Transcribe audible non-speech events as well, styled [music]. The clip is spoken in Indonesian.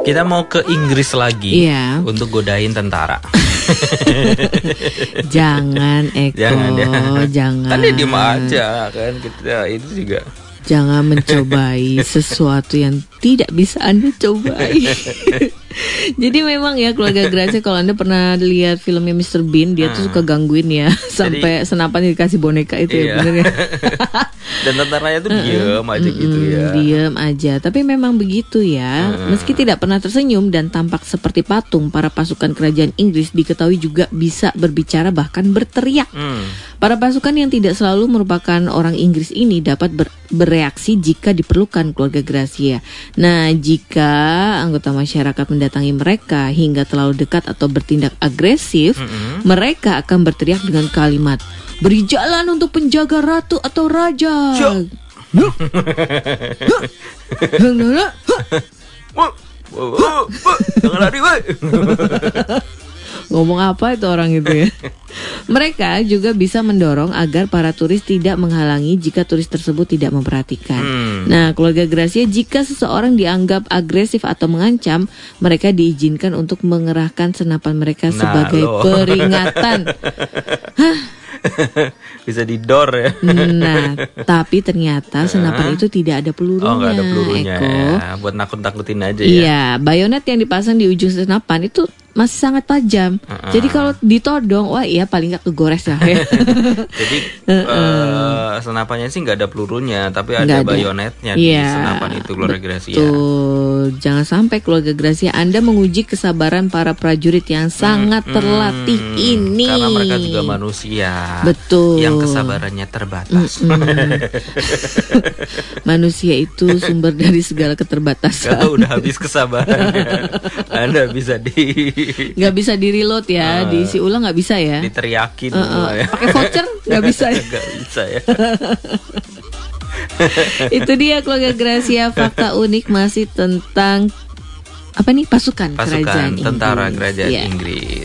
Kita mau ke Inggris lagi Iya. untuk godain tentara. [laughs] Jangan Eko, jangan ya. jangan. Dia diem aja kan kita itu juga. Jangan mencobai [laughs] sesuatu yang tidak bisa Anda cobai. [laughs] Jadi memang ya keluarga Gracia kalau Anda pernah lihat filmnya Mr. Bean, dia tuh suka gangguin ya [laughs] sampai senapan dikasih boneka itu Iya. ya bener ya. [laughs] Dan tentaranya tuh diem aja gitu ya. Diam aja, tapi memang begitu ya. Meski tidak pernah tersenyum dan tampak seperti patung, para pasukan kerajaan Inggris diketahui juga bisa berbicara bahkan berteriak. Hmm. Para pasukan yang tidak selalu merupakan orang Inggris ini dapat ber- bereaksi jika diperlukan keluarga Gracia. Nah, jika anggota masyarakat mendatangi mereka hingga terlalu dekat atau bertindak agresif, mereka akan berteriak dengan kalimat Beri jalan untuk penjaga ratu atau raja. Jangan lari. Ngomong apa itu orang itu ya? [laughs] Mereka juga bisa mendorong agar para turis tidak menghalangi jika turis tersebut tidak memperhatikan. Hmm. Nah, keluarga Gracia jika seseorang dianggap agresif atau mengancam, mereka diizinkan untuk mengerahkan senapan mereka Nah, sebagai lo. peringatan. [laughs] [laughs] Bisa didor ya. Nah, [laughs] tapi ternyata senapan itu tidak ada pelurunya. Oh nggak ada pelurunya Eko. ya. Buat nakut-nakutin aja ya. Iya, bayonet yang dipasang di ujung senapan itu masih sangat tajam. Jadi kalau ditodong, wah iya paling nggak kegores lah ya. [laughs] Jadi eh, senapannya sih nggak ada pelurunya, tapi ada, ada. bayonetnya di Iya, senapan itu keluarga Gracia. Jangan sampai keluarga Gracia Anda menguji kesabaran para prajurit yang sangat terlatih ini. Hmm, Karena mereka juga manusia. Betul. Yang kesabarannya terbatas. [laughs] Manusia itu sumber dari segala keterbatasan. Kalau udah habis kesabarannya, [laughs] Anda bisa di Nggak bisa di reload ya, diisi ulang nggak bisa ya. diteriakin eh, semua ya. Pakai voucher nggak bisa ya. [laughs] Nggak bisa ya. [laughs] Itu dia keluarga Gracia fakta unik masih tentang apa nih pasukan, Pasukan kerajaan tentara Inggris. kerajaan Iya. Inggris.